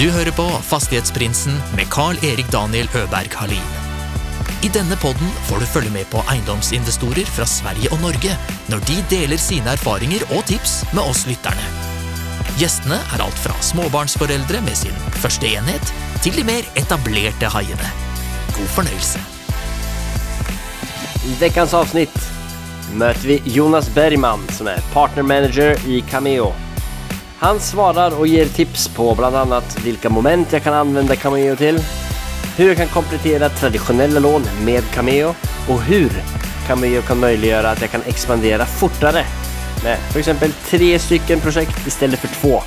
Du hører på Fastighetsprinsen med Carl-Erik Daniel Øberg Halin. I denne podden får du følge med på eiendomsinvestorer fra Sverige og Norge når de deler sine erfaringer og tips med oss lytterne. Gjestene er alt fra småbarnsforeldre med sin første enhet, til de mer etablerte haiene. God fornøyelse. I veckans avsnitt möter vi Jonas Bergman som är partner manager i Cameo. Han svarar och ger tips på bland annat vilka moment jag kan använda Cameo till, hur jag kan komplettera traditionella lån med Cameo och hur Cameo kan möjliggöra att jag kan expandera fortare med för exempel tre stycken projekt istället för två.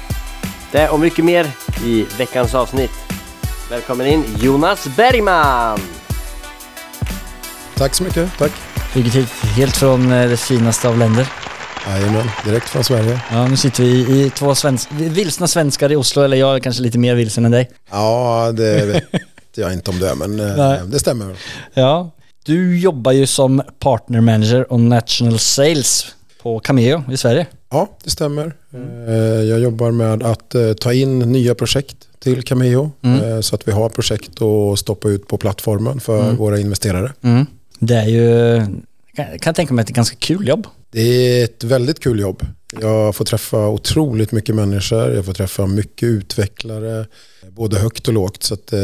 Det och mycket mer i veckans avsnitt. Välkommen in Jonas Bergman! Tack så mycket, tack. Flugit hit helt från eh, det finaste av länder. Jajamän, direkt från Sverige. Ja, nu sitter vi i två svensk, vilsna svenskar i Oslo, eller jag är kanske lite mer vilsen än dig. Ja, det vet jag inte om det är, men eh, det stämmer. Ja. Du jobbar ju som partner manager och national sales på Cameo i Sverige. Ja, det stämmer. Eh, Jag jobbar med att eh, ta in nya projekt till Cameo Mm. så att vi har projekt att stoppa ut på plattformen för Mm. våra investerare. Mm. Det är ju, kan, kan jag tänka mig att det är ett ganska kul jobb. Det är ett väldigt kul jobb. Jag får träffa otroligt mycket människor, jag får träffa mycket utvecklare, både högt och lågt. Så att, eh,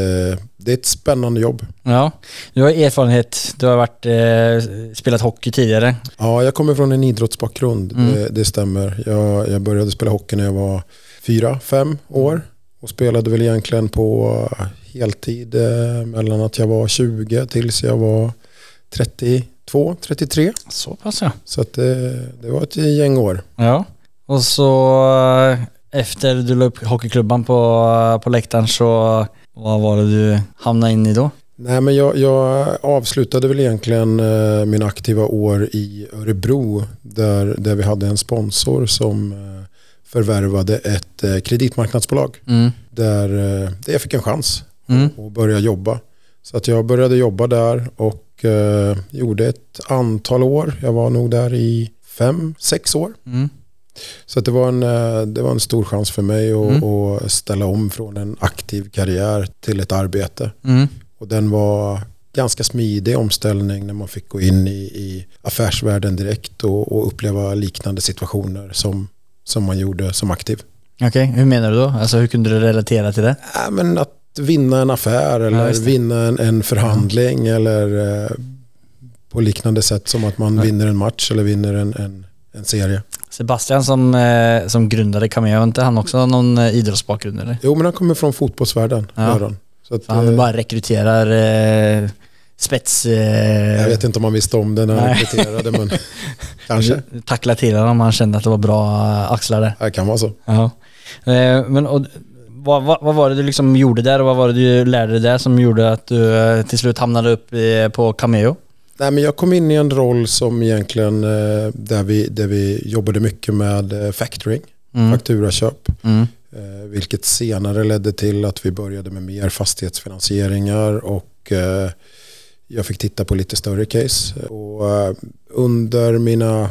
det är ett spännande jobb. Ja. Du har erfarenhet, du har varit, eh, spelat hockey tidigare. Ja, jag kommer från en idrottsbakgrund, Mm. det, det stämmer. Jag, jag började spela hockey när jag var fyra, fem år och spelade väl egentligen på heltid eh, mellan att jag var 20 tills jag var 32, 33. Så pass ja. Så att det, det var ett gäng år. Ja. Och så eh, efter du la upp hockeyklubban på, på läktaren så vad var det du hamnade in i då? Nej, men jag, jag avslutade väl egentligen eh, mina aktiva år i Örebro där, där vi hade en sponsor som eh, förvärvade ett eh, kreditmarknadsbolag. Mm. där, eh, där jag fick en chans Mm. att börja jobba. Så att jag började jobba där och eh, gjorde ett antal år. Jag var nog där i fem, sex år. Mm. Så det, var en, eh, det var en stor chans för mig att, Mm. att ställa om från en aktiv karriär till ett arbete. Mm. Och den var ganska smidig omställning när man fick gå in i, i affärsvärlden direkt och, och uppleva liknande situationer som, som man gjorde som aktiv. Okej, hur menar du då? Alltså hur kunde du relatera till det? Ja, men att vinna en affär eller det. vinna en, en förhandling eller eh, på liknande sätt som att man Ja. vinner en match eller vinner en, en, en serie. Sebastian som, eh, som grundade Cameo, inte han också någon eh, idrottsbakgrund eller? Jo, men han kommer från fotbollsvärlden. Ja. Så att, han eh, bara rekryterar eh, spets... Eh, jag vet inte om han visste om det när han rekryterade, men kanske. Tackla till honom, han kände att det var bra axlar där. Det kan vara så. Ja. Men och, vad, vad, vad var det du liksom gjorde där och vad var det du lärde dig där som gjorde att du eh, till slut hamnade upp i, på Cameo? Nej, men jag kom in i en roll som egentligen eh, där vi, där vi jobbade mycket med eh, factoring, Mm. fakturaköp. Mm. Vilket senare ledde till att vi började med mer fastighetsfinansieringar och jag fick titta på lite större case. Och, under mina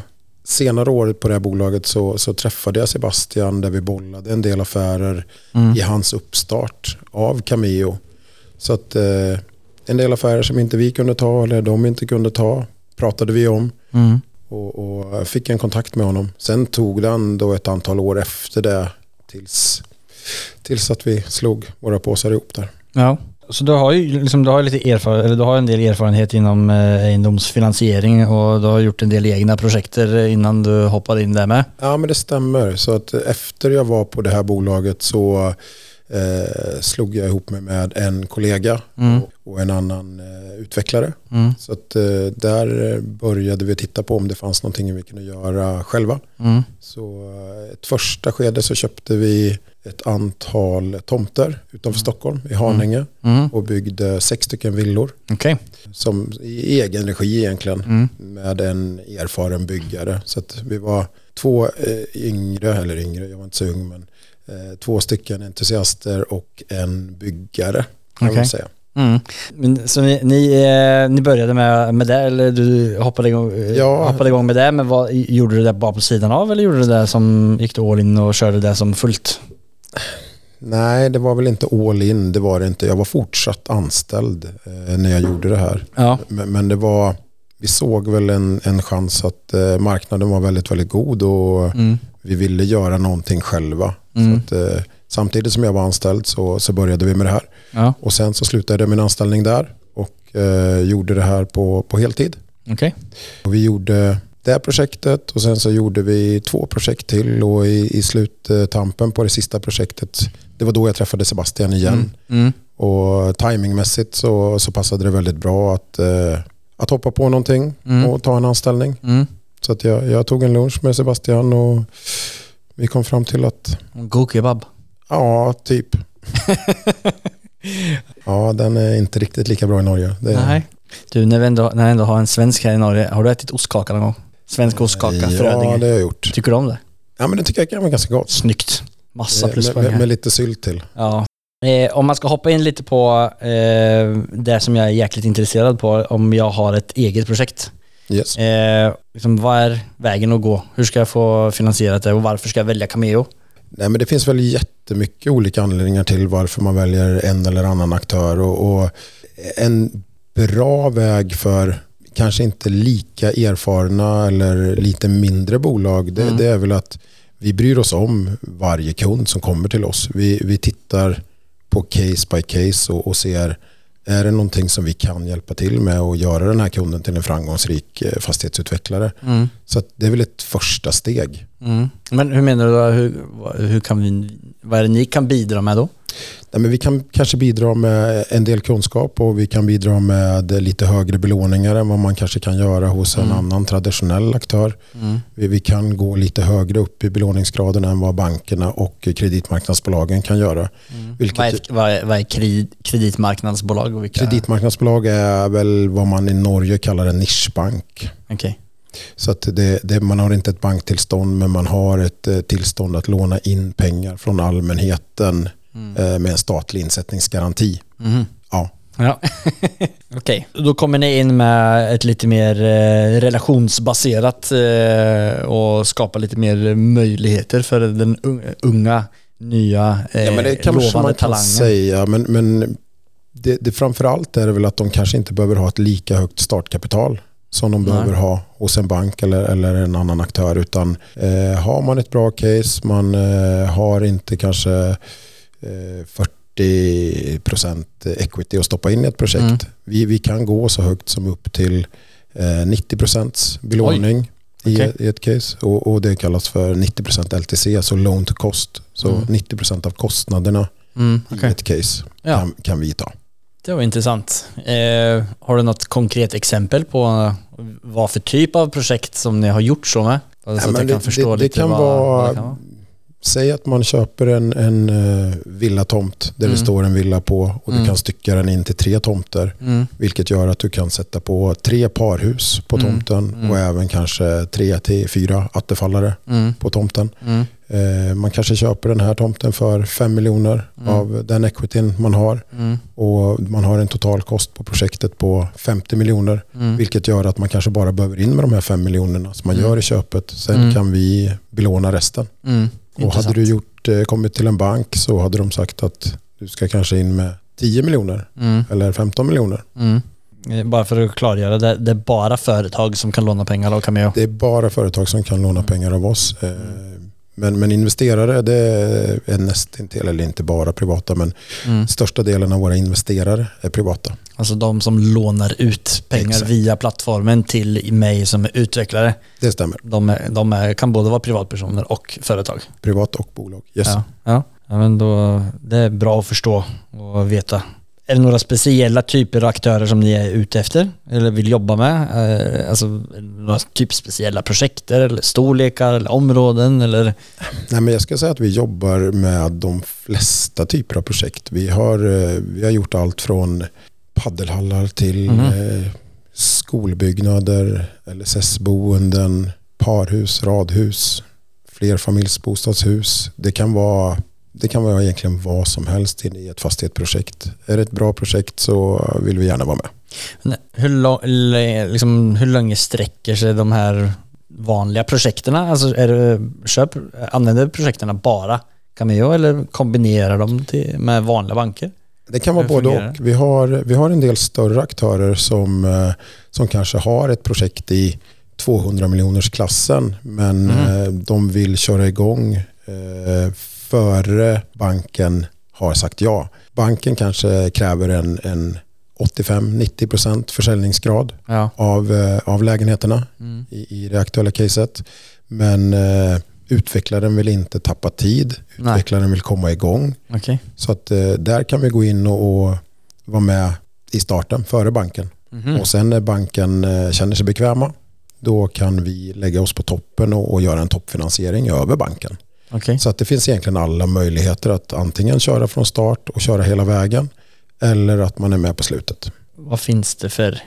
senare år på det här bolaget så, så träffade jag Sebastian där vi bollade en del affärer Mm. i hans uppstart av Cameo. Så att eh, en del affärer som inte vi kunde ta eller de inte kunde ta pratade vi om Mm. och, och fick en kontakt med honom. Sen tog det ändå ett antal år efter det tills, tills att vi slog våra påsar ihop där. Ja. Så du har ju liksom, du har lite erfarenhet, eller du har en del erfarenhet inom eh, egendomsfinansiering och du har gjort en del egna projekter innan du hoppade in där med. Ja men det stämmer. Så att efter jag var på det här bolaget så eh, slog jag ihop mig med en kollega Mm. och, en annan eh, utvecklare. Mm. Så att eh, där började vi titta på om det fanns någonting vi kunde göra själva. Mm. Så eh, ett första skede så köpte vi ett antal tomter utanför Stockholm i Haninge Mm. och byggde sex stycken villor Okej. som i egen regi egentligen Mm. med en erfaren byggare. Så vi var två eh, yngre, eller yngre, jag var inte så ung, men eh, två stycken entusiaster och en byggare kan Okej. man säga. Mm. Men, så ni, ni, eh, ni började med, med det eller du hoppade igång, eh, Ja. hoppade igång med det men vad, gjorde du det bara på sidan av eller gjorde du det som, gick du all in och körde det som fullt? Nej, det var väl inte all in. Det var det inte. Jag var fortsatt anställd eh, när jag gjorde det här. Ja. Men, men det var, vi såg väl en, en chans att eh, marknaden var väldigt, väldigt god och Mm. vi ville göra någonting själva. Mm. Att, eh, samtidigt som jag var anställd så, så började vi med det här. Ja, Och sen så slutade jag min anställning där och eh, gjorde det här på, på heltid. okej. Och vi gjorde det här projektet och sen så gjorde vi två projekt till och i, i sluttampen på det sista projektet, det var då jag träffade Sebastian igen. Mm. Mm. Och timingmässigt så, så passade det väldigt bra att, eh, att hoppa på någonting Mm. och ta en anställning. Mm. Så att jag, jag tog en lunch med Sebastian och vi kom fram till att, God kebab. ja, typ. ja, den är inte riktigt lika bra i Norge. Det, Nej. Du, när vi ändå, när vi ändå har en svensk här i Norge, har du ätit ostkaka någon gång? Svensk ostkaka, Ja, Frödinge. det har jag gjort. Tycker du om det? Ja, men det tycker jag kan vara ganska gott. Snyggt. Massa Eh, pluspoäng med, med, med lite sylt till. Ja. Eh, om man ska hoppa in lite på eh, det som jag är jäkligt intresserad på, om jag har ett eget projekt. Yes. Eh, liksom, vad är vägen att gå? Hur ska jag få finansierat det och varför ska jag välja Cameo? Nej, men det finns väl jättemycket olika anledningar till varför man väljer en eller annan aktör. Och, och en bra väg för kanske inte lika erfarna eller lite mindre bolag, det, Mm. det är väl att vi bryr oss om varje kund som kommer till oss. Vi, vi tittar på case by case och, och ser är det någonting som vi kan hjälpa till med och göra den här kunden till en framgångsrik eh, fastighetsutvecklare. Mm. Så det är väl ett första steg. Mm. Men hur menar du då? Hur, hur kan vi, vad är det ni kan bidra med då? Nej, men vi kan kanske bidra med en del kunskap och vi kan bidra med lite högre belåningar än vad man kanske kan göra hos en Mm. annan traditionell aktör. Mm. Vi, vi kan gå lite högre upp i belåningsgraden än vad bankerna och kreditmarknadsbolagen kan göra. Vilket, Vad är, vad är, vad är kredit, kreditmarknadsbolag? Och vilka, Kreditmarknadsbolag är väl vad man i Norge kallar en nischbank. Okej. Så att det, det, man har inte ett banktillstånd men man har ett eh, tillstånd att låna in pengar från allmänheten Mm. med en statlig insättningsgaranti. Mhm. Ja. Ja. Okej, då kommer ni in med ett lite mer eh, relationsbaserat eh, och skapar lite mer möjligheter för den un- unga, nya, eh, Ja, men det kanske lovande man kan talangen. säga. Men, men det, det framförallt är det väl att de kanske inte behöver ha ett lika högt startkapital som de Nej. behöver ha hos en bank eller, eller en annan aktör. Utan eh, har man ett bra case, man eh, har inte kanske eh, 40% equity att stoppa in i ett projekt. Mm. Vi, vi kan gå så högt som upp till eh, 90% belåning. I, Okej. i ett case och, och det kallas för 90% LTC, alltså loan to cost. Så Mm. 90% av kostnaderna Mm, i okej. ett case Ja. kan, kan vi ta. Det var intressant. Eh, har du något konkret exempel på vad för typ av projekt som ni har gjort så med? Så att jag det- kan förstå det- det lite kan vad, vara- vad det kan vara. Säg att man köper en, en uh, villatomt där Mm. det står en villa på och du Mm. kan stycka den in till tre tomter. Mm. Vilket gör att du kan sätta på tre parhus på Mm. tomten Mm. och även kanske tre till fyra attefallare Mm. på tomten. Eh, man kanske köper den här tomten för 5 miljoner av den equityn man har. Och man har en totalkost på projektet på 50 miljoner. Vilket gör att man kanske bara behöver in med de här 5 miljonerna som man gör i köpet. Sen kan vi belåna resten. Och hade du gjort, eh, kommit till en bank så hade de sagt att du ska kanske in med 10 miljoner Mm. eller 15 miljoner. Mm. Eh, Bara för att klargöra, det, det är bara företag som kan låna pengar av Cameo. Det är bara företag som kan låna Mm. pengar av oss. Eh, Men, men investerare, det är nästintill, eller inte bara privata, men Mm. största delen av våra investerare är privata. Alltså de som lånar ut pengar Exakt. via plattformen till mig som är utvecklare. Det stämmer. De, är, de är, kan både vara privatpersoner och företag. Privat och bolag. Yes. Ja, ja. ja men då, det är bra att förstå och veta. Är det några speciella typer av aktörer som ni är ute efter eller vill jobba med? Eh, Alltså några typ speciella projekt eller storlekar eller områden eller? Nej, men jag ska säga att vi jobbar med de flesta typer av projekt. Vi har, eh, vi har gjort allt från paddelhallar till eh, skolbyggnader, LSS-boenden, parhus, radhus, flerfamiljsbostadshus. Det kan vara det kan vara egentligen vad som helst i ett fastighetsprojekt. Är det ett bra projekt så vill vi gärna vara med. Hur, lång, liksom, hur länge sträcker sig de här vanliga projekten? Alltså är det, köp, använder projekten bara Cameo eller kombinerar de till, med vanliga banker? Det kan vara Hur både fungerar och. Vi har, vi har en del större aktörer som, eh, som kanske har ett projekt i 200 miljoners klassen men Mm. eh, de vill köra igång eh, före banken har sagt ja. Banken kanske kräver en, en 85-90% försäljningsgrad Ja. av, eh, av lägenheterna Mm. i, i det aktuella caset. Men eh, utvecklaren vill inte tappa tid. Nej. Utvecklaren vill komma igång. Okej. Så att eh, där kan vi gå in och, och vara med i starten före banken. Mhm. Och sen när banken eh, känner sig bekväma då kan vi lägga oss på toppen och, och göra en toppfinansiering över banken. Okej. Så att det finns egentligen alla möjligheter att antingen köra från start och köra hela vägen eller att man är med på slutet. Vad finns det för,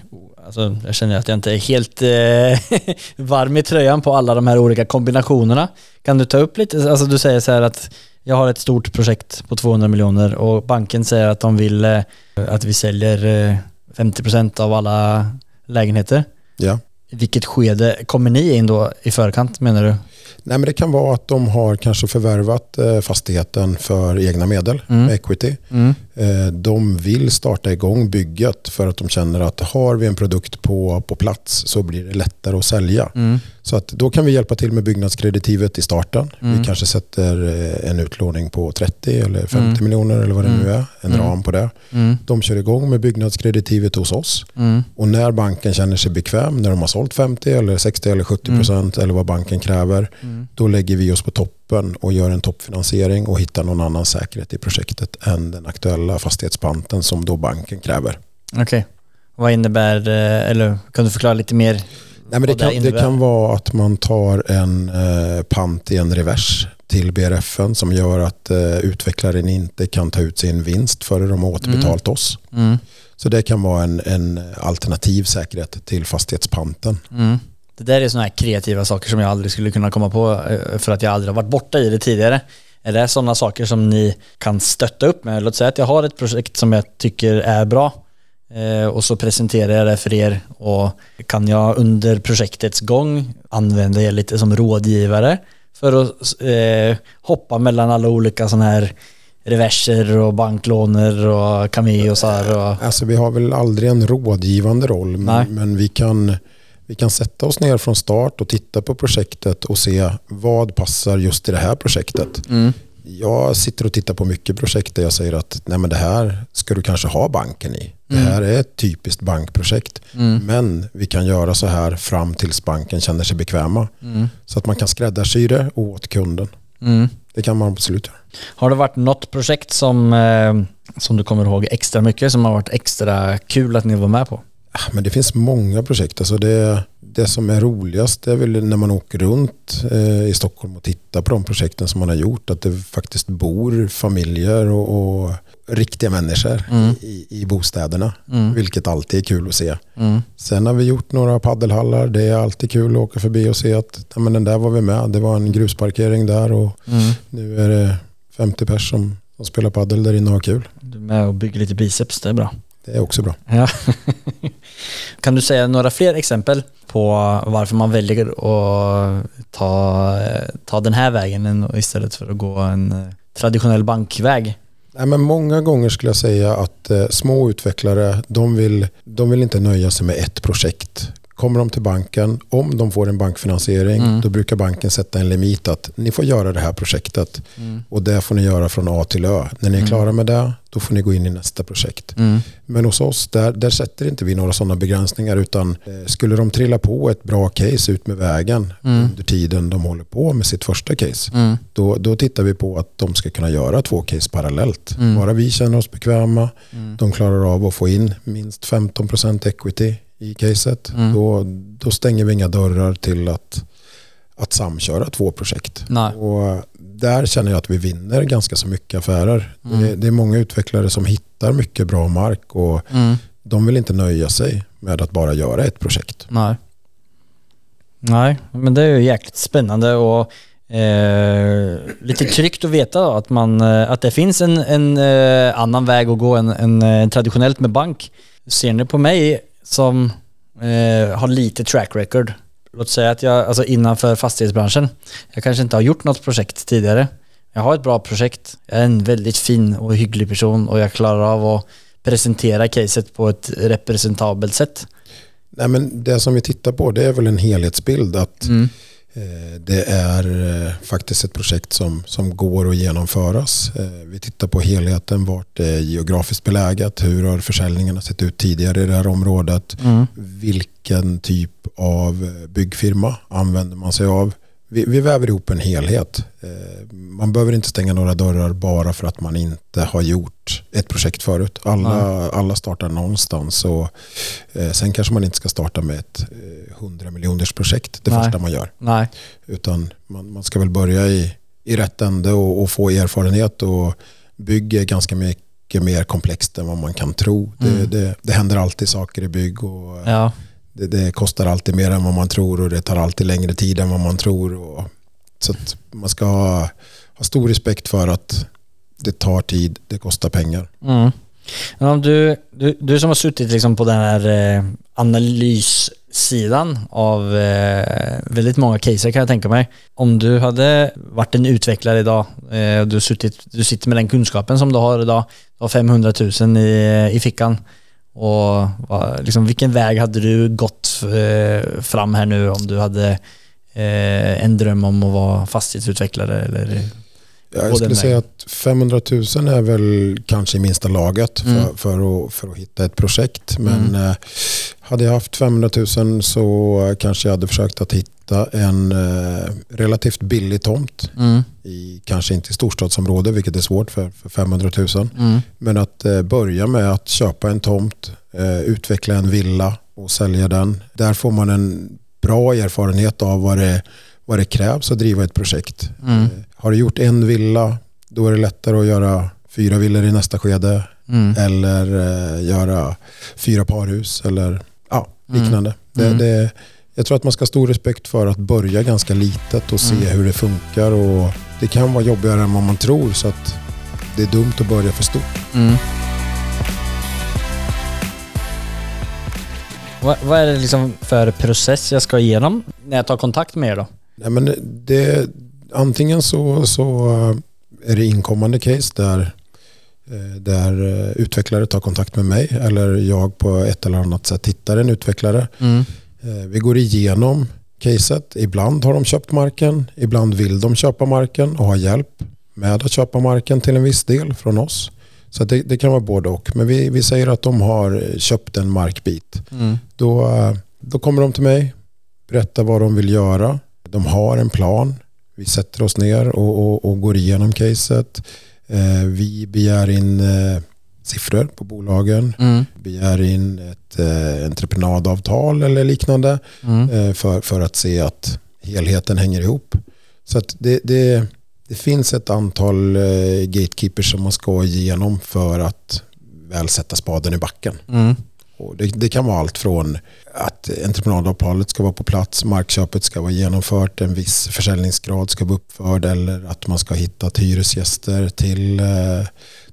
alltså jag känner att jag inte är helt eh, varm i tröjan på alla de här olika kombinationerna. Kan du ta upp lite, alltså du säger så här att jag har ett stort projekt på 200 miljoner och banken säger att de vill eh, att vi säljer eh, 50% av alla lägenheter. Ja. I vilket skede kommer ni in då i förkant menar du? Nej, men det kan vara att de har kanske förvärvat eh, fastigheten för egna medel, Mm. med equity. Mm. Eh, De vill starta igång bygget för att de känner att har vi en produkt på, på plats så blir det lättare att sälja. Mm. Så att då kan vi hjälpa till med byggnadskreditivet i starten. Mm. Vi kanske sätter eh, en utlåning på 30 eller 50 Mm. miljoner eller vad det Mm. nu är. En Mm. ram på det. Mm. De kör igång med byggnadskreditivet hos oss. Mm. Och när banken känner sig bekväm, när de har sålt 50 eller 60 eller 70 procent eller vad banken kräver, Mm. då lägger vi oss på toppen och gör en toppfinansiering och hittar någon annan säkerhet i projektet än den aktuella fastighetspanten som då banken kräver. Okej. Vad innebär, eh, eller kan du förklara lite mer? Nej, men det, kan, det kan vara att man tar en eh, pant i en revers till BRFen som gör att eh, utvecklaren inte kan ta ut sin vinst före de har återbetalt oss. Mm. Så det kan vara en, en alternativ säkerhet till fastighetspanten. Mm. Det där är sådana här kreativa saker som jag aldrig skulle kunna komma på eh, för att jag aldrig har varit borta i det tidigare. Är det sådana saker som ni kan stötta upp med? Låt säga att jag har ett projekt som jag tycker är bra eh, och så presenterar jag det för er och kan jag under projektets gång använda er lite som rådgivare för att eh, hoppa mellan alla olika sådana här reverser och banklåner och cameosar och Alltså vi har väl aldrig en rådgivande roll men, men vi, kan, vi kan sätta oss ner från start och titta på projektet och se vad passar just i det här projektet. mm. Jag sitter och tittar på mycket projekt där jag säger att Nej, men det här ska du kanske ha banken i. Det Mm. här är ett typiskt bankprojekt. Mm. Men vi kan göra så här fram tills banken känner sig bekväma. Mm. Så att man kan skräddarsy det åt kunden. Mm. Det kan man absolut göra. Har det varit något projekt som, eh, som du kommer ihåg extra mycket som har varit extra kul att ni var med på? Ah, Men det finns många projekt. Alltså det, det som är roligast är väl när man åker runt eh, i Stockholm och tittar på de projekten som man har gjort. Att det faktiskt bor familjer och, och riktiga människor Mm. i, i bostäderna. Mm. Vilket alltid är kul att se. Mm. Sen har vi gjort några paddelhallar. Det är alltid kul att åka förbi och se att ja, men den där var vi med. Det var en grusparkering där och Mm. nu är det 50 pers som, som spelar paddel där inne och har kul. Du är med och bygger lite biceps, det är bra. Det är också bra. Ja. kan du säga några fler exempel på varför man väljer att ta, ta den här vägen istället för att gå en eh, traditionell bankväg? Nej, men många gånger skulle jag säga att eh, små utvecklare de vill, de vill inte nöja sig med ett projekt. Kommer de till banken, om de får en bankfinansiering, Mm. då brukar banken sätta en limit att ni får göra det här projektet Mm. och det får ni göra från A till Ö. När ni är Mm. klara med det, då får ni gå in i nästa projekt. Mm. Men hos oss, där, där sätter inte vi några sådana begränsningar utan eh, skulle de trilla på ett bra case ut med vägen Mm. under tiden de håller på med sitt första case, då, då tittar vi på att de ska kunna göra två case parallellt. Bara vi känner oss bekväma, de klarar av att få in minst 15% equity i caset, Mm. då, då stänger vi inga dörrar till att, att samköra två projekt. Nej. Och där känner jag att vi vinner ganska så mycket affärer. Mm. Det, det är många utvecklare som hittar mycket bra mark och Mm. de vill inte nöja sig med att bara göra ett projekt. Nej. Nej, men det är ju jäkligt spännande och eh, lite tryggt att veta att, man, eh, att det finns en, en eh, annan väg att gå än, än eh, traditionellt med bank. Ser ni på mig som eh, har lite track record? Låt säga att jag, alltså innanför fastighetsbranschen, jag kanske inte har gjort något projekt tidigare, jag har ett bra projekt, jag är en väldigt fin och hygglig person och jag klarar av att presentera caset på ett representabelt sätt. Nej, men det som vi tittar på det är väl en helhetsbild. att Mm. Eh, Det är eh, faktiskt ett projekt som, som går att genomföras. Eh, Vi tittar på helheten, vart det är geografiskt beläget, hur har försäljningarna sett ut tidigare i det här området, Mm. vilken typ av byggfirma använder man sig av. Vi, vi väver ihop en helhet. Eh, Man behöver inte stänga några dörrar bara för att man inte har gjort ett projekt förut. Alla, alla startar någonstans och eh, sen kanske man inte ska starta med ett eh, 100 miljoners projekt det Nej. första man gör. Nej. Utan man, man ska väl börja i, i rätt ände och, och få erfarenhet och bygga ganska mycket mer komplext än vad man kan tro. Det, Mm. det, det händer alltid saker i bygg och Ja det, det kostar alltid mer än vad man tror och det tar alltid längre tid än vad man tror. Och, så att man ska ha, ha stor respekt för att det tar tid, det kostar pengar. Mm. Men om du, du, du som har suttit liksom på den här eh, analyssidan av eh, väldigt många caser kan jag tänka mig. Om du hade varit en utvecklare idag eh, och du, suttit, du sitter med den kunskapen som du har idag, du har 500 000 i, i fickan och liksom, vilken väg hade du gått eh, fram här nu om du hade eh, en dröm om att vara fastighetsutvecklare eller jag skulle säga att 500 000 är väl kanske i minsta laget för, Mm. för, att, för att hitta ett projekt. Men Mm. eh, hade jag haft 500 000 så kanske jag hade försökt att hitta en eh, relativt billig tomt. mm, I, kanske inte i storstadsområde, vilket är svårt för, för 500 000. mm, Men att eh, börja med att köpa en tomt, utveckla en villa och sälja den. Där får man en bra erfarenhet av vad det, vad det krävs att driva ett projekt. mm, Eh, Har du gjort en villa, då är det lättare att göra fyra villor i nästa skede. mm, Eller eh, göra fyra parhus eller ja, liknande. Mm. Det, det, jag tror att man ska ha stor respekt för att börja ganska litet och se Mm. hur det funkar. Och det kan vara jobbigare än vad man tror så att det är dumt att börja för stort. Mm. Vad, vad är det liksom för process jag ska igenom när jag tar kontakt med er då? Nej, men det, antingen så, så eh, är det inkommande case där, eh, där eh, utvecklare tar kontakt med mig eller jag på ett eller annat sätt hittar en utvecklare. Mm. Vi går igenom caset. Ibland har de köpt marken, ibland vill de köpa marken och ha hjälp med att köpa marken till en viss del från oss. Så det, det kan vara både och. Men vi, vi säger att de har köpt en markbit. Mm. Då, då kommer de till mig, berättar vad de vill göra. De har en plan. Vi sätter oss ner och, och, och går igenom caset. Eh, vi begär in eh, siffror på bolagen. Mm. Begär in ett eh, entreprenadavtal eller liknande Mm. eh, för, för att se att helheten hänger ihop. Så att det, det, det finns ett antal eh, gatekeepers som man ska igenom för att väl sätta spaden i backen. Mm. Och det, det kan vara allt från att entreprenadavtalet ska vara på plats, markköpet ska vara genomfört, en viss försäljningsgrad ska vara uppförd eller att man ska hitta hyresgäster till, eh,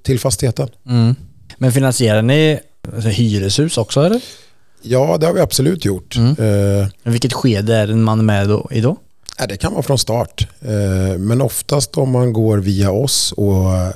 till fastigheten. Mm. Men finansierar ni alltså, hyreshus också eller? Ja, det har vi absolut gjort. Mm. Eh, Vilket skede är man med då, i då? Det kan vara från start. Eh, Men oftast om man går via oss och eh,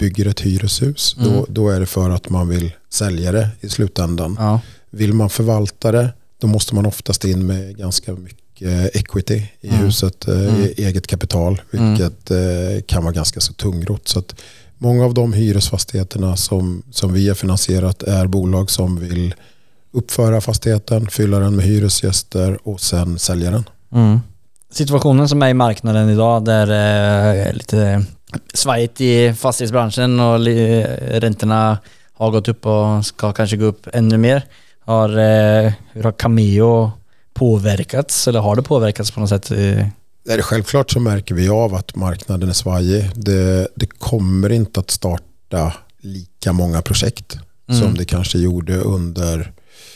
bygger ett hyreshus, Mm. då, då är det för att man vill sälja det i slutändan. Ja. Vill man förvalta det, då måste man oftast in med ganska mycket equity i Mm. huset, eh, Mm. e- eget kapital, vilket eh, kan vara ganska så tungrott. Så att många av de hyresfastigheterna som, som vi har finansierat är bolag som vill uppföra fastigheten, fylla den med hyresgäster och sen sälja den. Mm. Situationen som är i marknaden idag där är lite svajigt i fastighetsbranschen och räntorna har gått upp och ska kanske gå upp ännu mer. Har, eh, hur har Cameo påverkats eller har det påverkats på något sätt? Är det självklart så märker vi av att marknaden är svajig. Det, det kommer inte att starta lika många projekt Mm. som det kanske gjorde under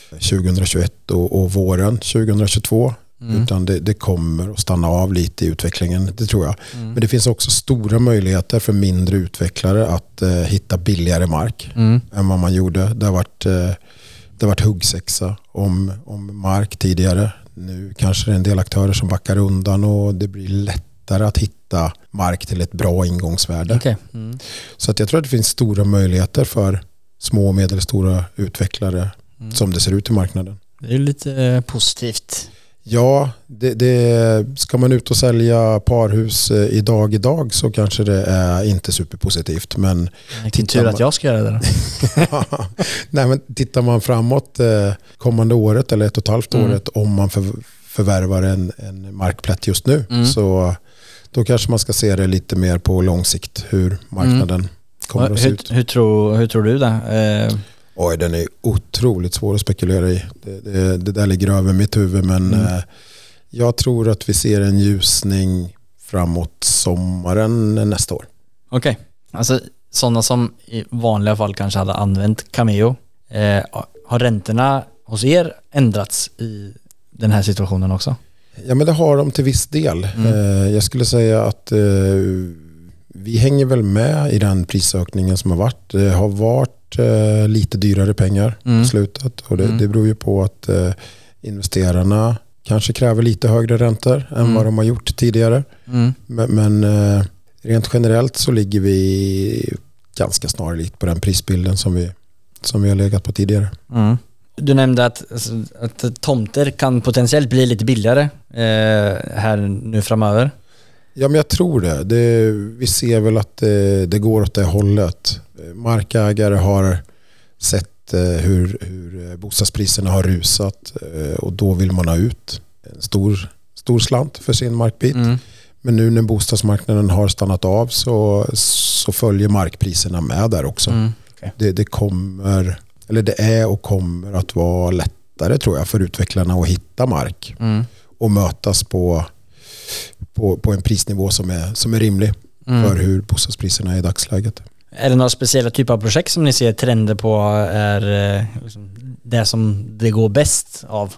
2021 och, och våren 2022. Mm. Utan det, det kommer att stanna av lite i utvecklingen, det tror jag. Mm. Men det finns också stora möjligheter för mindre utvecklare att eh, hitta billigare mark Mm. än vad man gjorde. Det har varit, eh, det har varit huggsexa om, om mark tidigare. Nu kanske det är en del aktörer som backar undan och det blir lättare att hitta mark till ett bra ingångsvärde. Okej. Mm. Så att jag tror att det finns stora möjligheter för små och medelstora utvecklare Mm. som det ser ut i marknaden. Det är ju lite eh, positivt. Ja, det, det, ska man ut och sälja parhus eh, idag idag så kanske det är inte superpositivt. Men Vilken tur man- att jag ska göra det då. Nej, men tittar man framåt eh, kommande året eller ett och ett halvt Mm. året om man för, förvärvar en, en markplätt just nu Mm. så då kanske man ska se det lite mer på lång sikt hur marknaden kommer att se hur, ut. hur, tror, hur tror du det? Eh, Oj, den är otroligt svår att spekulera i. Det, det, det där ligger över mitt huvud men Mm. eh, jag tror att vi ser en ljusning framåt sommaren nästa år. Okej. Alltså sådana som i vanliga fall kanske hade använt Cameo. Eh, har räntorna hos er ändrats i den här situationen också? Ja men det har de till viss del. Mm. Eh, jag skulle säga att eh, vi hänger väl med i den prisökningen som har varit. Det har varit eh, lite dyrare pengar Mm. på slutet och det, Mm. det beror ju på att eh, investerarna kanske kräver lite högre räntor än Mm. vad de har gjort tidigare. Mm. Men, men eh, rent generellt så ligger vi ganska snarlikt på den prisbilden som vi, som vi har legat på tidigare. Mm. Du nämnde att, alltså, att tomter kan potentiellt bli lite billigare eh, här nu framöver. Ja, men jag tror det. det vi ser väl att det, det går åt det hållet. Markägare har sett eh, hur, hur eh, bostadspriserna har rusat eh, och då vill man ha ut en stor, stor slant för sin markbit. Mm. Men nu när bostadsmarknaden har stannat av så, så följer markpriserna med där också. Mm. Det, det kommer, eller det är och kommer att vara lättare tror jag för utvecklarna att hitta mark Mm. och mötas på, på, på en prisnivå som är, som är rimlig Mm. för hur bostadspriserna är i dagsläget. Är det några speciella typer av projekt som ni ser trender på är eh, liksom, det som det går bäst av?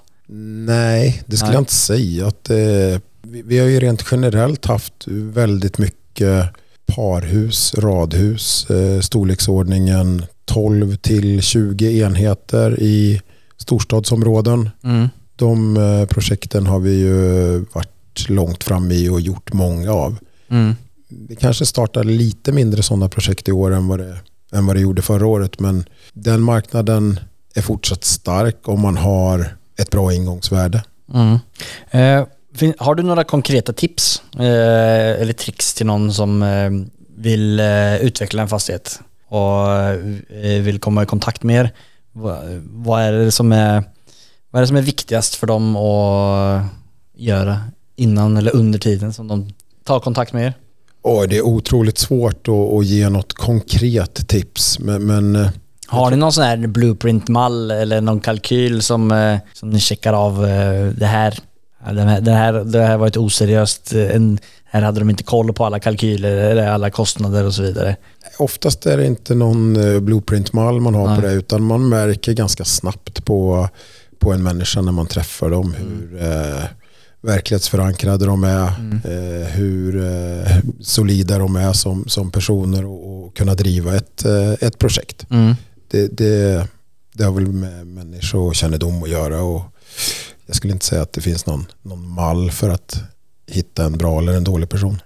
Nej, det skulle Nej. jag inte säga. Att, eh, vi, vi har ju rent generellt haft väldigt mycket parhus, radhus, eh, storleksordningen 12 till 20 enheter i storstadsområden. Mm. De eh, projekten har vi ju varit långt fram i och gjort många av. Mm. Vi kanske startar lite mindre sådana projekt i år än vad, det, än vad det gjorde förra året. Men den marknaden är fortsatt stark om man har ett bra ingångsvärde. Mm. Eh, har du några konkreta tips eh, eller tricks till någon som eh, vill eh, utveckla en fastighet och eh, vill komma i kontakt med er? Va, vad, är det som är, vad är det som är viktigast för dem att göra innan eller under tiden som de tar kontakt med er? Oj, det är otroligt svårt att, att ge något konkret tips. Men, men eh, Har ni någon sån här blueprint-mall eller någon kalkyl som, eh, som ni checkar av eh, det här? Det här, det här, det här var ett oseriöst, en, här hade de inte koll på alla kalkyler eller alla kostnader och så vidare. oftast är det inte någon blueprint-mall man har Nej. på det utan man märker ganska snabbt på, på en människa när man träffar dem hur eh, verklighetsförankrade de är, Mm. eh, hur eh, solida de är som, som personer och, och kunna driva ett, eh, ett projekt. Mm. Det, det, det har väl med människokännedom att göra och jag skulle inte säga att det finns någon, någon mall för att hitta en bra eller en dålig person.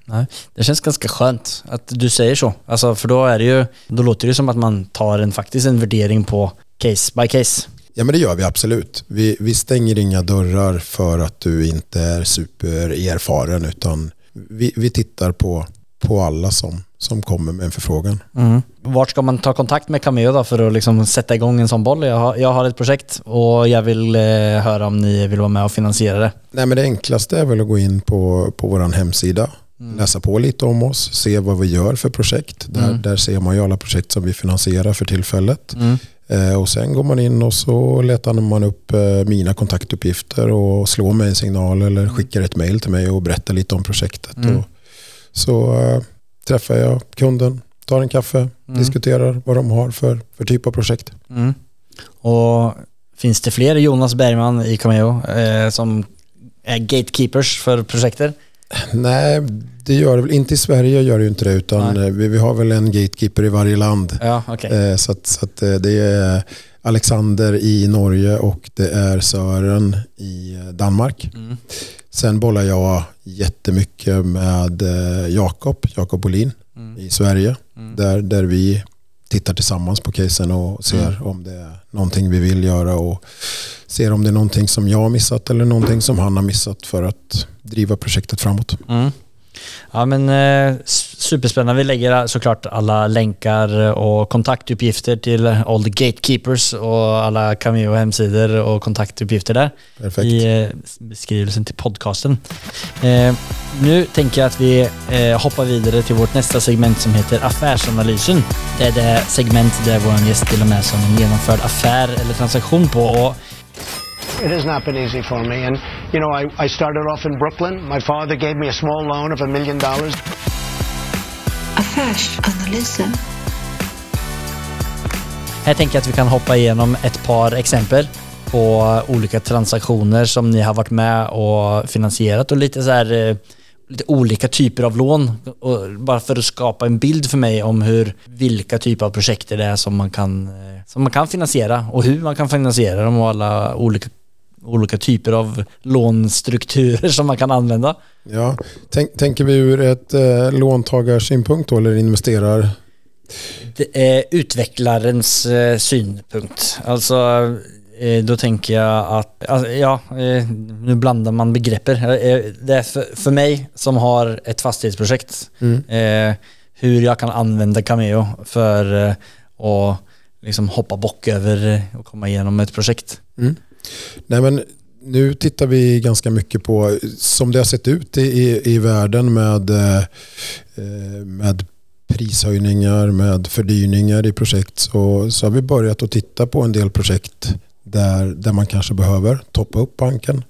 Det känns ganska skönt att du säger så. Alltså för då är det ju, då låter det som att man tar en, faktiskt en värdering på case by case. Ja men det gör vi absolut. Vi, vi stänger inga dörrar för att du inte är supererfaren utan vi, vi tittar på, på alla som, som kommer med en förfrågan. Mm. Vart ska man ta kontakt med Cameo då för att liksom sätta igång en sån boll? Jag har, jag har ett projekt och jag vill eh, höra om ni vill vara med och finansiera det. Nej men det enklaste är väl att gå in på, på vår hemsida, Mm. läsa på lite om oss, se vad vi gör för projekt. Där, Mm. där ser man ju alla projekt som vi finansierar för tillfället. Mm. Eh, och sen går man in och så letar man upp eh, mina kontaktuppgifter och slår mig en signal eller skickar ett mail till mig och berättar lite om projektet. Mm. Så eh, träffar jag kunden, tar en kaffe, Mm. diskuterar vad de har för, för typ av projekt. Mm. Och finns det fler Jonas Bergman i Cameo eh, som är gatekeepers för projektet? Nej, det gör det väl inte i Sverige gör det ju inte det utan eh, vi, vi har väl en gatekeeper i varje land. Ja, okej. Eh, Så, att, så att eh, det är Alexander i Norge och det är Sören i Danmark. Mm. Sen bollar jag jättemycket med Jakob, Jakob Bolin Mm. i Sverige. Mm. Där, där vi tittar tillsammans på casen och ser Mm. om det är någonting vi vill göra och ser om det är någonting som jag har missat eller någonting som han har missat för att driva projektet framåt. Mm. Ja men eh, superspännande. Vi lägger såklart alla länkar och kontaktuppgifter till all the gatekeepers och alla Cameo hemsidor och kontaktuppgifter där Perfekt. i eh, beskrivelsen till podcasten. Eh, nu tänker jag att vi eh, hoppar vidare till vårt nästa segment som heter Affärsanalysen. Det är det segment där vår gäst delar med sig om en genomförd affär eller transaktion på. Och It has not been easy for me. And, you know, I, I started off in Brooklyn. My father gave me a small loan of a million dollars. Affärsanalysen. Här tänker jag att vi kan hoppa igenom ett par exempel på olika transaktioner som ni har varit med och finansierat och lite så här eh, lite olika typer av lån. Och bara för att skapa en bild för mig om hur, vilka typer av projekt det är som man kan, eh, som man kan finansiera och hur man kan finansiera dem och alla olika, olika typer av lånstrukturer som man kan använda. Ja, tänk, tänker vi ur ett eh, låntagarsynpunkt då, eller investerar? Det är utvecklarens eh, synpunkt. Alltså, eh, då tänker jag att, alltså, ja, eh, nu blandar man begreppen. Eh, det är för, för mig som har ett fastighetsprojekt, eh, hur jag kan använda Cameo för eh, att liksom hoppa bock över och komma igenom ett projekt. Nej, men nu tittar vi ganska mycket på som det har sett ut i, i, i världen med, eh, eh, med prishöjningar, med fördyringar i projekt så, så har vi börjat att titta på en del projekt där, där man kanske behöver toppa upp banken.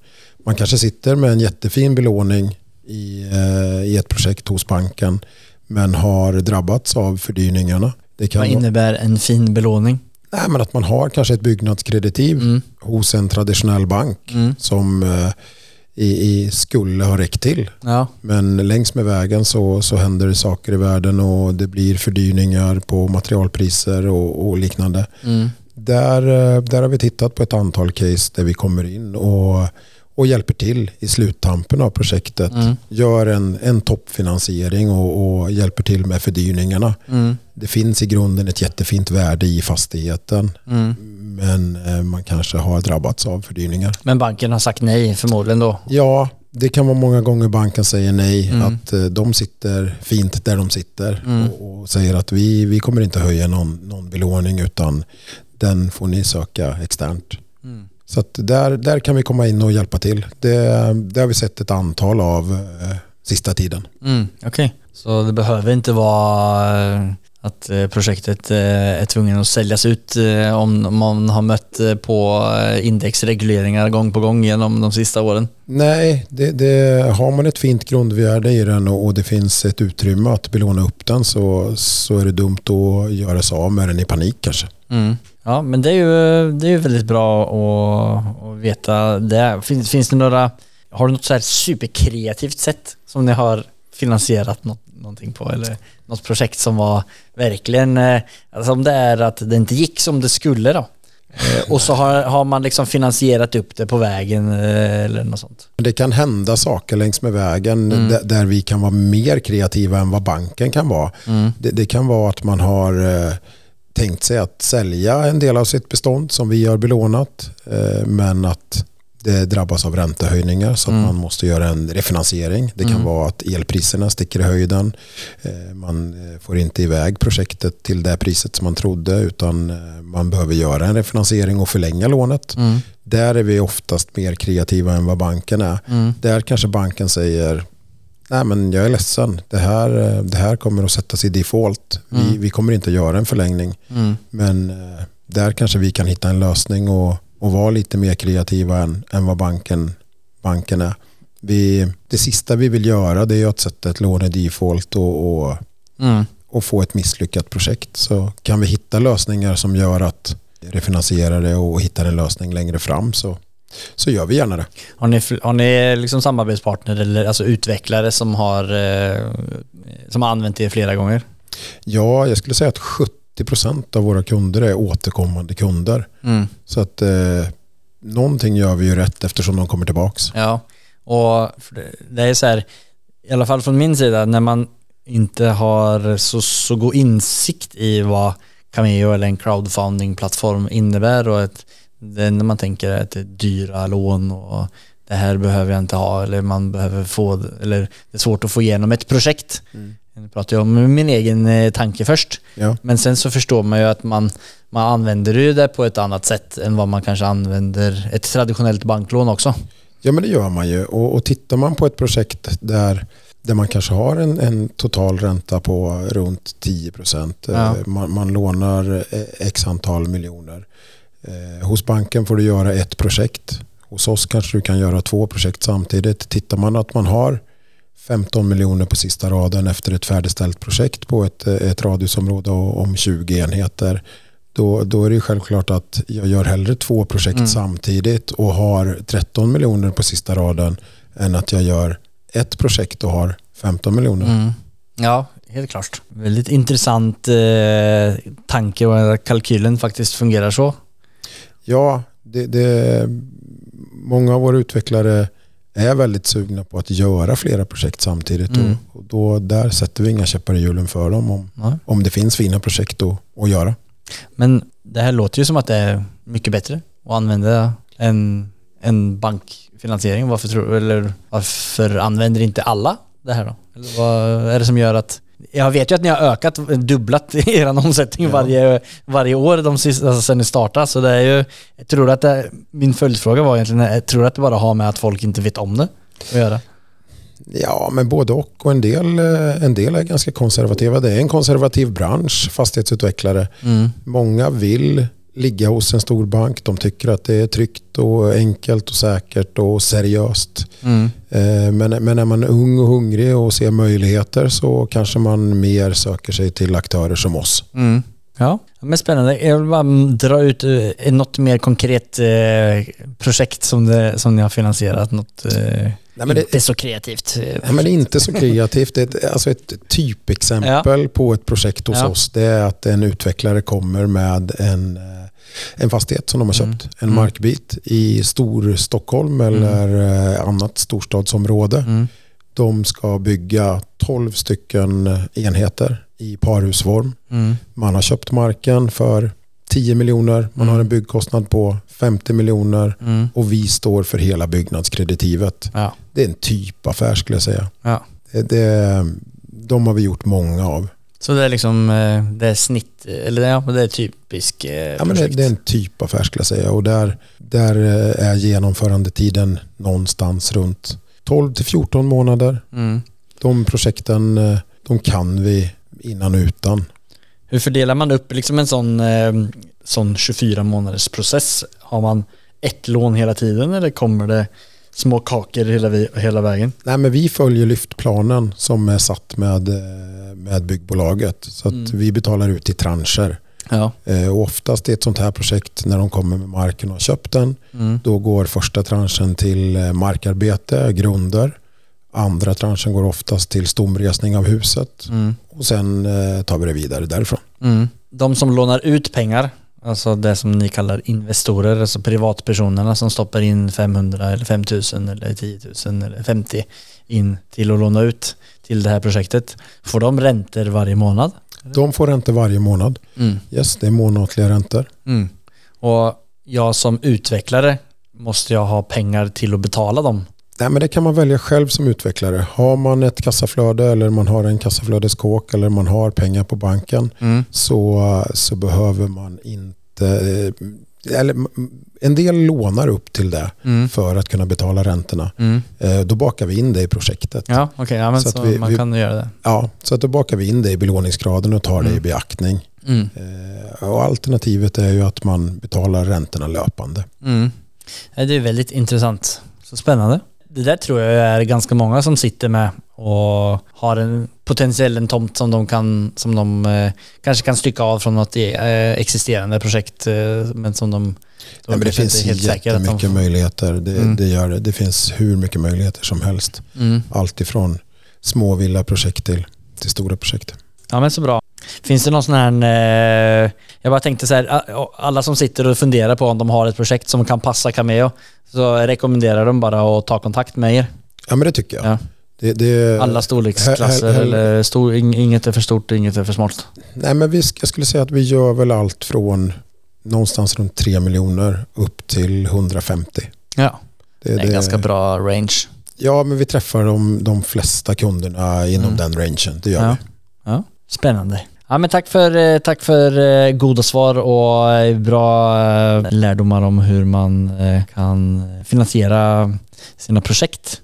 Man kanske sitter med en jättefin belåning i, eh, i ett projekt hos banken men har drabbats av fördyringarna. Vad innebär en fin belåning? Nej, men att man har kanske ett byggnadskreditiv Mm. hos en traditionell bank Mm. som eh, i, i skulle ha räckt till. Ja. Men längs med vägen så, så händer det saker i världen och det blir fördyringar på materialpriser och, och liknande. Mm. Där, eh, där har vi tittat på ett antal case där vi kommer in och, och hjälper till i sluttampen av projektet. Mm. Gör en, en toppfinansiering och, och hjälper till med fördyrningarna. Mm. Det finns i grunden ett jättefint värde i fastigheten Mm. men eh, man kanske har drabbats av fördyringar. Men banken har sagt nej förmodligen då. Ja, det kan vara många gånger banken säger nej, Mm. att eh, de sitter fint där de sitter Mm. och, och säger att vi, vi kommer inte höja någon, någon belåning utan den får ni söka externt. Mm. Så där, där kan vi komma in och hjälpa till. Det, det har vi sett ett antal av eh, sista tiden. Mm, Okej. Så det behöver inte vara eh, att eh, projektet eh, är tvungen att säljas ut om man har mött på indexregleringar gång på gång genom de sista åren? Nej, det, det, har man ett fint grundvärde i den och, och det finns ett utrymme att belåna upp den så, så är det dumt att göra sig av med den i panik kanske. Mm. Ja, men det är ju, det är ju väldigt bra att, att veta det. Finns, finns det några, har du något så här superkreativt sätt som ni har finansierat något, någonting på eller något projekt som var verkligen, eh, alltså om det är att det inte gick som det skulle då Eh, och så har, har man liksom finansierat upp det på vägen eh, eller något sånt. Det kan hända saker längs med vägen Mm. där, vi kan vara mer kreativa än vad banken kan vara. Mm. Det, det kan vara att man har tänkt sig att sälja en del av sitt bestånd som vi har belånat eh, men att det drabbas av räntehöjningar så att Mm. man måste göra en refinansiering. Det kan Mm. vara att elpriserna sticker i höjden. Eh, Man eh, får inte iväg projektet till det priset som man trodde utan man behöver göra en refinansiering och förlänga lånet. Mm. Där är vi oftast mer kreativa än vad banken är. Mm. Där kanske banken säger Nej men jag är ledsen, det här, eh, det här kommer att sättas i default. Vi, Mm. vi kommer inte göra en förlängning. Mm. Men eh, där kanske vi kan hitta en lösning och, och vara lite mer kreativa än, än vad banken, banken är. Vi, det sista vi vill göra det är att sätta ett lån i default och, och, Mm. och få ett misslyckat projekt. Så kan vi hitta lösningar som gör att refinansiera det och hittar en lösning längre fram så, så gör vi gärna det. Har ni, har ni liksom samarbetspartner eller alltså utvecklare som har, eh, som har använt er flera gånger? Ja, jag skulle säga att 70% av våra kunder är återkommande kunder. Mm. Så att eh, någonting gör vi ju rätt eftersom de kommer tillbaks. Ja, och det- det är så här, i alla fall från min sida, när man inte har så, så god insikt i vad Cameo eller en crowdfunding-plattform innebär och ett, det, när man tänker att det är dyra lån och det här behöver jag inte ha eller man behöver få, eller det är svårt att få igenom ett projekt. Nu pratar jag om min egen eh, tanke först. Ja. Men sen så förstår man ju att man, man använder det på ett annat sätt än vad man kanske använder ett traditionellt banklån också. Ja men det gör man ju och, och tittar man på ett projekt där, där man kanske har en, en total ränta på runt 10 procent. Ja. Man, man lånar eh, x antal miljoner. Eh, hos banken får du göra ett projekt. Hos oss kanske du kan göra två projekt samtidigt. Tittar man att man har 15 miljoner på sista raden efter ett färdigställt projekt på ett, eh, ett radhusområde om 20 enheter. Då, då är det självklart att jag gör hellre två projekt Mm. samtidigt och har 13 miljoner på sista raden än att jag gör ett projekt och har 15 miljoner. Mm. Ja, helt klart. Väldigt intressant eh, tanke och kalkylen faktiskt fungerar så. Ja, det, det, många av våra utvecklare är väldigt sugna på att göra flera projekt samtidigt Mm. och, och då, där sätter vi inga käppar i hjulen för dem om, Ja. om det finns fina projekt att, att göra. Men det här låter ju som att det är mycket bättre att använda än, än bankfinansiering. Varför, tror, eller varför använder inte alla det här då? Eller vad är det som gör att jag vet ju att ni har ökat, dubblat er omsättning Ja. varje, varje år de sista, alltså sen ni startade. Så det är ju, jag tror att det, min följdfråga var egentligen, jag tror att det bara har med att folk inte vet om det att göra? Ja, men både och. Och en del, eh, en del är ganska konservativa. Det är en konservativ bransch, fastighetsutvecklare. Mm. Många vill ligga hos en stor bank. De tycker att det är tryggt och enkelt och säkert och seriöst. Mm. Eh, Men, men är man ung och hungrig och ser möjligheter så kanske man mer söker sig till aktörer som oss. Mm. Ja, men spännande. Jag vill bara dra ut eh, något mer konkret eh, projekt som, det, som ni har finansierat. Något Nej, men det- inte så kreativt. eh, Ja, men det är inte så kreativt. Det är ett, alltså ett typexempel på ett projekt hos Ja. oss det är att en utvecklare kommer med en, eh, en fastighet som de har köpt. En Mm. markbit i Storstockholm eller eh, annat storstadsområde. Mm. De ska bygga 12 stycken enheter i parhusform. Mm. Man har köpt marken för 10 miljoner. Man har en byggkostnad på 50 miljoner Mm. och vi står för hela byggnadskreditivet. Ja. Det är en typaffär skulle jag säga. ja. Det, det, de har vi gjort många av. Så det är liksom, eh, det är snitt, eller ja, det är typisk eh, Ja, men det, det är en typaffär skulle jag säga och där, där eh, är genomförandetiden någonstans runt 12 till 14 månader. Mm. De projekten de kan vi innan och utan. Hur fördelar man upp liksom en sån, sån 24 månaders process? Har man ett lån hela tiden eller kommer det små kakor hela, vi, hela vägen? Nej, men vi följer lyftplanen som är satt med, eh, med byggbolaget. Så att Mm. vi betalar ut i trancher. Ja. Eh, Och oftast i ett sånt här projekt när de kommer med marken och har köpt den Mm. Då går första tranchen till eh, markarbete, grunder. Andra tranchen går oftast till stomresning av huset. Mm. Och sen tar vi det vidare därifrån. Mm. De som lånar ut pengar, alltså det som ni kallar investorer, alltså privatpersonerna som stoppar in 500 eller 5000 eller 10 000 eller 50 in till att låna ut till det här projektet. Får de räntor varje månad? De får räntor varje månad. Mm. Yes, det är månatliga räntor. Mm. Och jag som utvecklare måste jag ha pengar till att betala dem. Nej, men det kan man välja själv som utvecklare. Har man ett kassaflöde eller man har en kassaflödeskåk eller man har pengar på banken så, så behöver man inte... eh, Eller, en del lånar upp till det Mm. för att kunna betala räntorna. Mm. Eh, Då bakar vi in det i projektet. Ja, okej, ja, Så så, vi- man vi- kan göra det. Ja, så att då bakar vi in det i belåningsgraden och tar det i beaktning. Mm. Eh, och alternativet är ju att man betalar räntorna löpande. Mm. Det är väldigt intressant. Så spännande. Det där tror jag är ganska många som sitter med och har en potentiell en tomt som de kan, som de eh, kanske kan stycka av från något eh, existerande projekt eh, men som de Ja, men det finns de jättemycket får- möjligheter. Det, Mm. det gör det. Det finns hur mycket möjligheter som helst. Mm. Allt ifrån små villaprojekt till, till stora projekt. Ja men så bra. Finns det någon sån här, eh, jag bara tänkte så här, alla som sitter och funderar på om de har ett projekt som kan passa Cameo, så rekommenderar de bara att ta kontakt med er. Ja men det tycker jag. Ja. Det, det, Alla storleksklasser hell- hell- eller stor, ing- inget är för stort, inget är för smalt. Nej men vi, jag skulle säga att vi gör väl allt från någonstans runt 3 miljoner upp till 150. Ja, Det, det är en ganska bra range. Ja men vi träffar de, de flesta kunderna inom Mm. den rangen. Det gör Ja. vi. Ja, spännande. Ja, men tack för, eh, tack för eh, goda svar och eh, bra lärdomar om hur man kan finansiera sina projekt.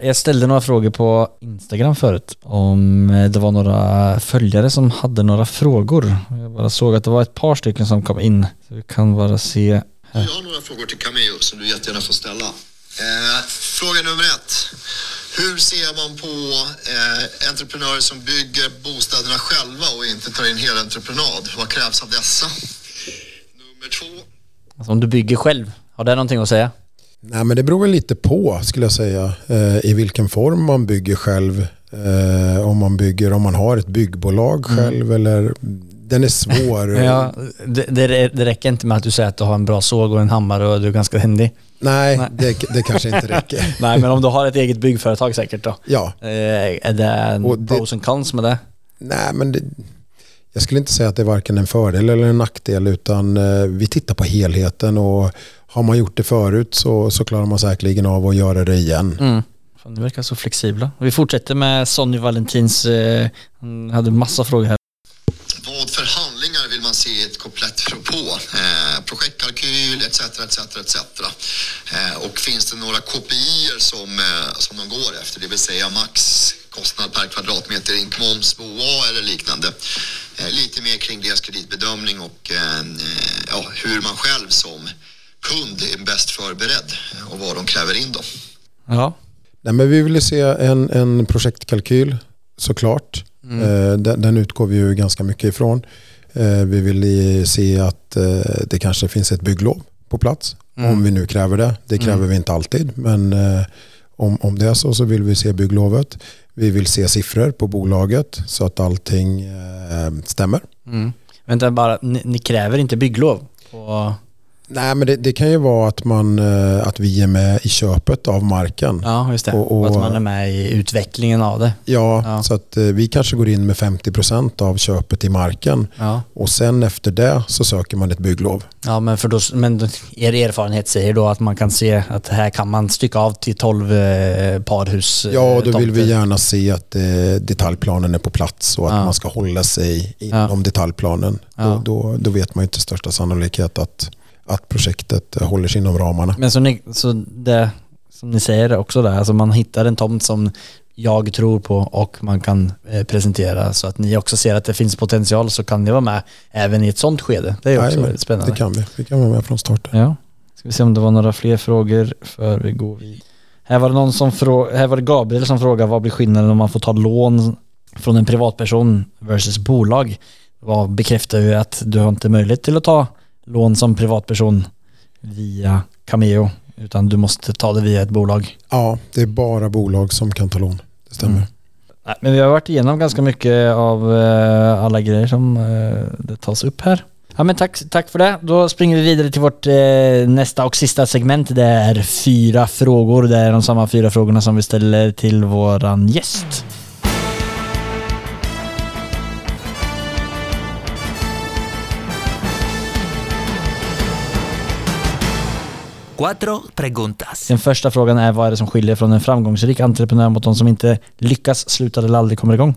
Jag ställde några frågor på Instagram förut om det var några följare som hade några frågor. Jag bara såg att det var ett par stycken som kom in. Så vi kan bara se. Jag har några frågor till Cameo som du jättegärna får ställa. Eh, fråga nummer ett. Hur ser man på eh, entreprenörer som bygger bostäderna själva och inte tar in hela entreprenad? Vad krävs av dessa? Nummer två. Alltså om du bygger själv, har det någonting att säga? Nej men det beror väl lite på skulle jag säga. Eh, I vilken form man bygger själv. Eh, om man bygger, om man har ett byggbolag själv eller den är svår. Ja, det, det, det räcker inte med att du säger att du har en bra såg och en hammare och du är ganska händig. Nej, Nej. Det, det kanske inte räcker. Nej, men om du har ett eget byggföretag säkert då? Ja, Eh, Är det en pros and cons med det? nej men det, jag skulle inte säga att det är varken en fördel eller en nackdel utan eh, vi tittar på helheten och har man gjort det förut så, så klarar man säkerligen av att göra det igen. Mm. Fan, ni verkar så flexibla. Vi fortsätter med Sonny Valentins, eh, han hade massa frågor här. Vad för handlingar vill man se i ett komplett propå? Eh, projektkalkyl etc. etc. Eh, och finns det några KPIer som, eh, som de går efter? Det vill säga max kostnad per kvadratmeter, inkmoms, BOA eller liknande. Eh, lite mer kring deras kreditbedömning och ja, hur man själv som kund är bäst förberedd och vad de kräver in då. Ja. Nej, men vi vill ju se en, en projektkalkyl såklart. Eh, den, den utgår vi ju ganska mycket ifrån. Eh, vi vill se att eh, det kanske finns ett bygglov på plats. Om vi nu kräver det. Det kräver vi inte alltid. Men eh, om, om det är så så vill vi se bygglovet. Vi vill se siffror på bolaget så att allting eh, stämmer. Mm. Vänta bara, ni, ni kräver inte bygglov? På, Nej men det, det kan ju vara att, man, eh, att vi är med i köpet av marken. ja, just det. Och- Och, och- att man är med i utvecklingen av det. Ja, Ja. så att eh, vi kanske går in med 50% av köpet i marken Ja. och sen efter det så söker man ett bygglov. Ja, men, för då, men er erfarenhet säger då att man kan se att här kan man stycka av till 12 eh, parhus. Ja, då vill vi gärna se att detaljplanen är på plats och att Ja. man ska hålla sig inom detaljplanen. Då, då, då vet man ju inte största sannolikhet att, att projektet håller sig inom ramarna. Men så, ni, så det som ni säger också där, alltså man hittar en tomt som jag tror på och man kan eh, presentera så att ni också ser att det finns potential så kan ni vara med även i ett sånt skede. Det är också väldigt spännande. Det kan vi. Vi kan vara med från start. Ja. Ska vi se om det var några fler frågor för vi går vidare. Här var det någon som frå- här var det Gabriel som frågade vad blir skillnaden om man får ta lån från en privatperson versus bolag? Vad bekräftar ju att du har inte möjlighet till att ta lån som privatperson via Cameo utan du måste ta det via ett bolag. Ja, det är bara bolag som kan ta lån. Det stämmer. Mm. Nej, men vi har varit igenom ganska mycket av eh, alla grejer som eh, det tas upp här. Ja men tack, tack för det. Då springer vi vidare till vårt eh, nästa och sista segment. Det är fyra frågor. Det är de samma fyra frågorna som vi ställer till våran gäst. Cuatro preguntas. Den första frågan är vad är det som skiljer från en framgångsrik entreprenör mot de som inte lyckas, slutar eller aldrig kommer igång?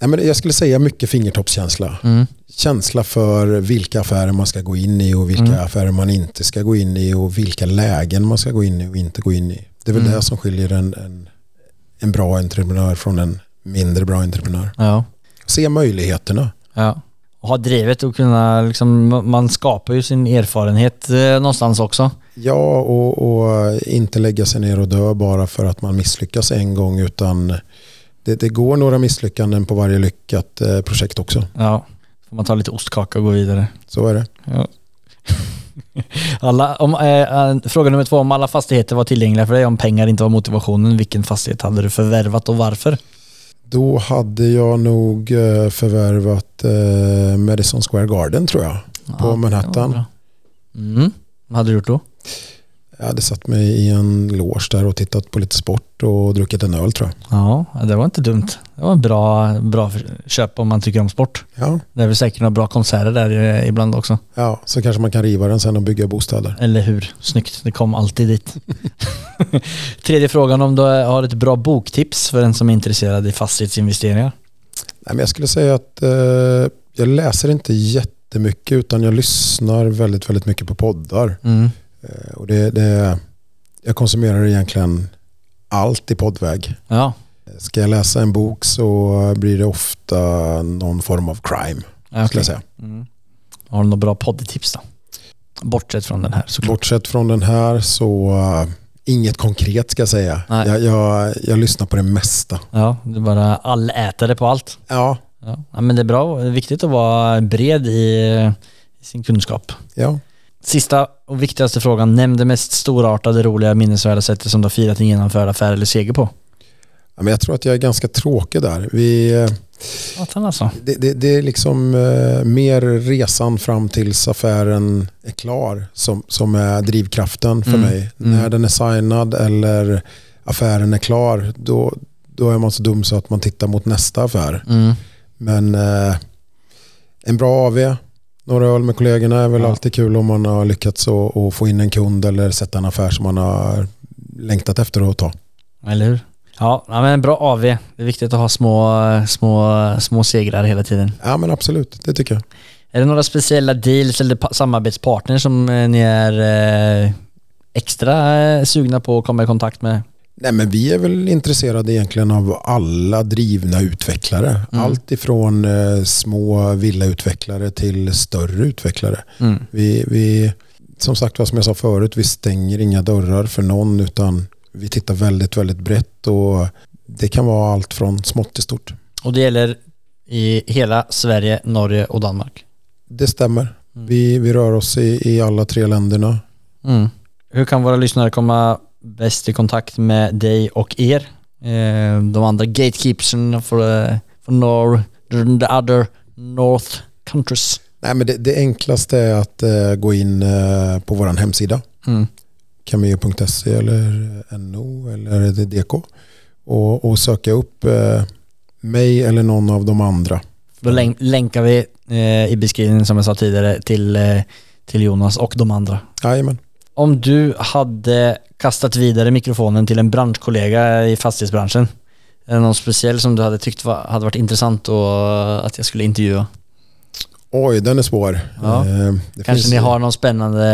Nej, men jag skulle säga mycket fingertoppskänsla. Mm. Känsla för vilka affärer man ska gå in i och vilka Mm. affärer man inte ska gå in i och vilka lägen man ska gå in i och inte gå in i. Det är väl Mm. det som skiljer en, en, en bra entreprenör från en mindre bra entreprenör. Ja. Se möjligheterna. Ja. Och ha drivet och kunna liksom, man skapar ju sin erfarenhet eh, någonstans också. Ja, och, och inte lägga sig ner och dö bara för att man misslyckas en gång utan det, det går några misslyckanden på varje lyckat eh, projekt också. Ja, får man ta lite ostkaka och gå vidare. Så är det. Ja. Alla, om, eh, fråga nummer två, om alla fastigheter var tillgängliga för dig, om pengar inte var motivationen, vilken fastighet hade du förvärvat och varför? Då hade jag nog eh, förvärvat eh, Madison Square Garden tror jag. På Ja, Manhattan. var bra. Mm. Vad hade du gjort då? Jag hade satt mig i en loge där och tittat på lite sport och druckit en öl tror jag. Ja, det var inte dumt. Det var en bra, bra köp om man tycker om sport. Ja, Det är väl säkert några bra konserter där eh, ibland också. ja, så kanske man kan riva den sen och bygga bostäder. Eller hur? Snyggt, det kom alltid dit. Tredje frågan om du har ett bra boktips för en som är intresserad i fastighetsinvesteringar. Nej, men jag skulle säga att eh, jag läser inte jättemycket utan jag lyssnar väldigt, väldigt mycket på poddar. Mm. Eh, och det, det, jag konsumerar egentligen allt i poddväg. Ja, Ska jag läsa en bok så blir det ofta någon form av crime. ja Skulle jag säga. Mm. Har du några bra poddtips då? Bortsett från den här såklart. Bortsett från den här så uh, inget konkret ska jag säga. Jag, jag, jag lyssnar på det mesta. Ja, du är bara allätare på allt. Ja, Ja. ja, men det är bra. Det är viktigt att vara bred i, i sin kunskap. ja. Sista och viktigaste frågan. Nämn det mest storartade, roliga, minnesvärda sättet som du har firat en genomförd affär eller seger på. Ja, men jag tror att jag är ganska tråkig där. Vi, eh, Satan alltså. det, det, det är liksom eh, mer resan fram tills affären är klar som, som är drivkraften för Mm, mig. mm. När den är signad eller affären är klar då, då är man så dum så att man tittar mot nästa affär. Mm. Men eh, en bra AV, några öl med kollegorna är väl Ja. alltid kul om man har lyckats att få in en kund eller sätta en affär som man har längtat efter att ta. Eller hur? Ja, men bra AV. Det är viktigt att ha små, små, små segrar hela tiden. Ja men absolut, det tycker jag. Är det några speciella deals eller pa- samarbetspartners som eh, ni är eh, extra eh, sugna på att komma i kontakt med? Nej men vi är väl intresserade egentligen av alla drivna utvecklare. Mm. Allt ifrån eh, små villautvecklare till större utvecklare. Mm. Vi, vi, som sagt vad som jag sa förut, vi stänger inga dörrar för någon utan vi tittar väldigt, väldigt brett och det kan vara allt från smått till stort. Och det gäller i hela Sverige, Norge och Danmark. Det stämmer. Mm. Vi, vi rör oss i, i alla tre länderna. Mm. Hur kan våra lyssnare komma bäst i kontakt med dig och er? Eh, de andra gatekeepersen för, för norr, the other North countries. Nej, men det, det enklaste är att eh, gå in på vår hemsida Mm. cameo.se eller NO eller DK och, och söka upp mig eller någon av de andra. Då länk, länkar vi i beskrivningen som jag sa tidigare till, till Jonas och de andra. Jajamän. Om du hade kastat vidare mikrofonen till en branschkollega i fastighetsbranschen, är det någon speciell som du hade tyckt var, hade varit intressant och att jag skulle intervjua? Oj, den är svår. Ja. Eh, det Kanske finns- ni har någon spännande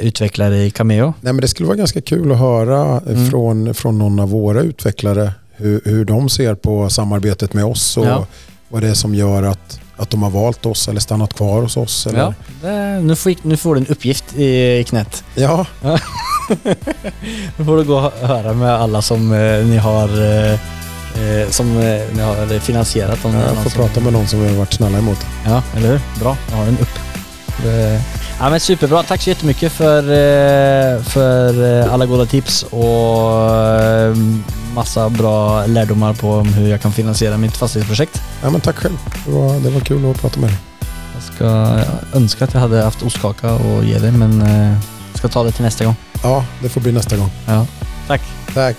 eh, utvecklare i Cameo? Nej, men det skulle vara ganska kul att höra eh, Mm. från, från någon av våra utvecklare hur, hur de ser på samarbetet med oss och Ja. vad det är som gör att, att de har valt oss eller stannat kvar hos oss. Eller, Ja, nu, får, nu får du en uppgift i, knät. ja, Nu får du gå och höra med alla som eh, ni har eh, eh, som eh, ni har finansierat. Om är jag får som- prata med någon som vi har varit snälla emot. Ja, eller hur? Bra, jag har den upp. Det- Ja men superbra, tack så jättemycket för, eh, för eh, alla goda tips och eh, massa bra lärdomar på hur jag kan finansiera mitt fastighetsprojekt. Ja, men tack själv. Det var, det var kul att prata med dig. Jag ska jag önska att jag hade haft ostkaka och ge dig men eh, ska ta det till nästa gång. Ja, det får bli nästa gång. Ja. Tack. Tack.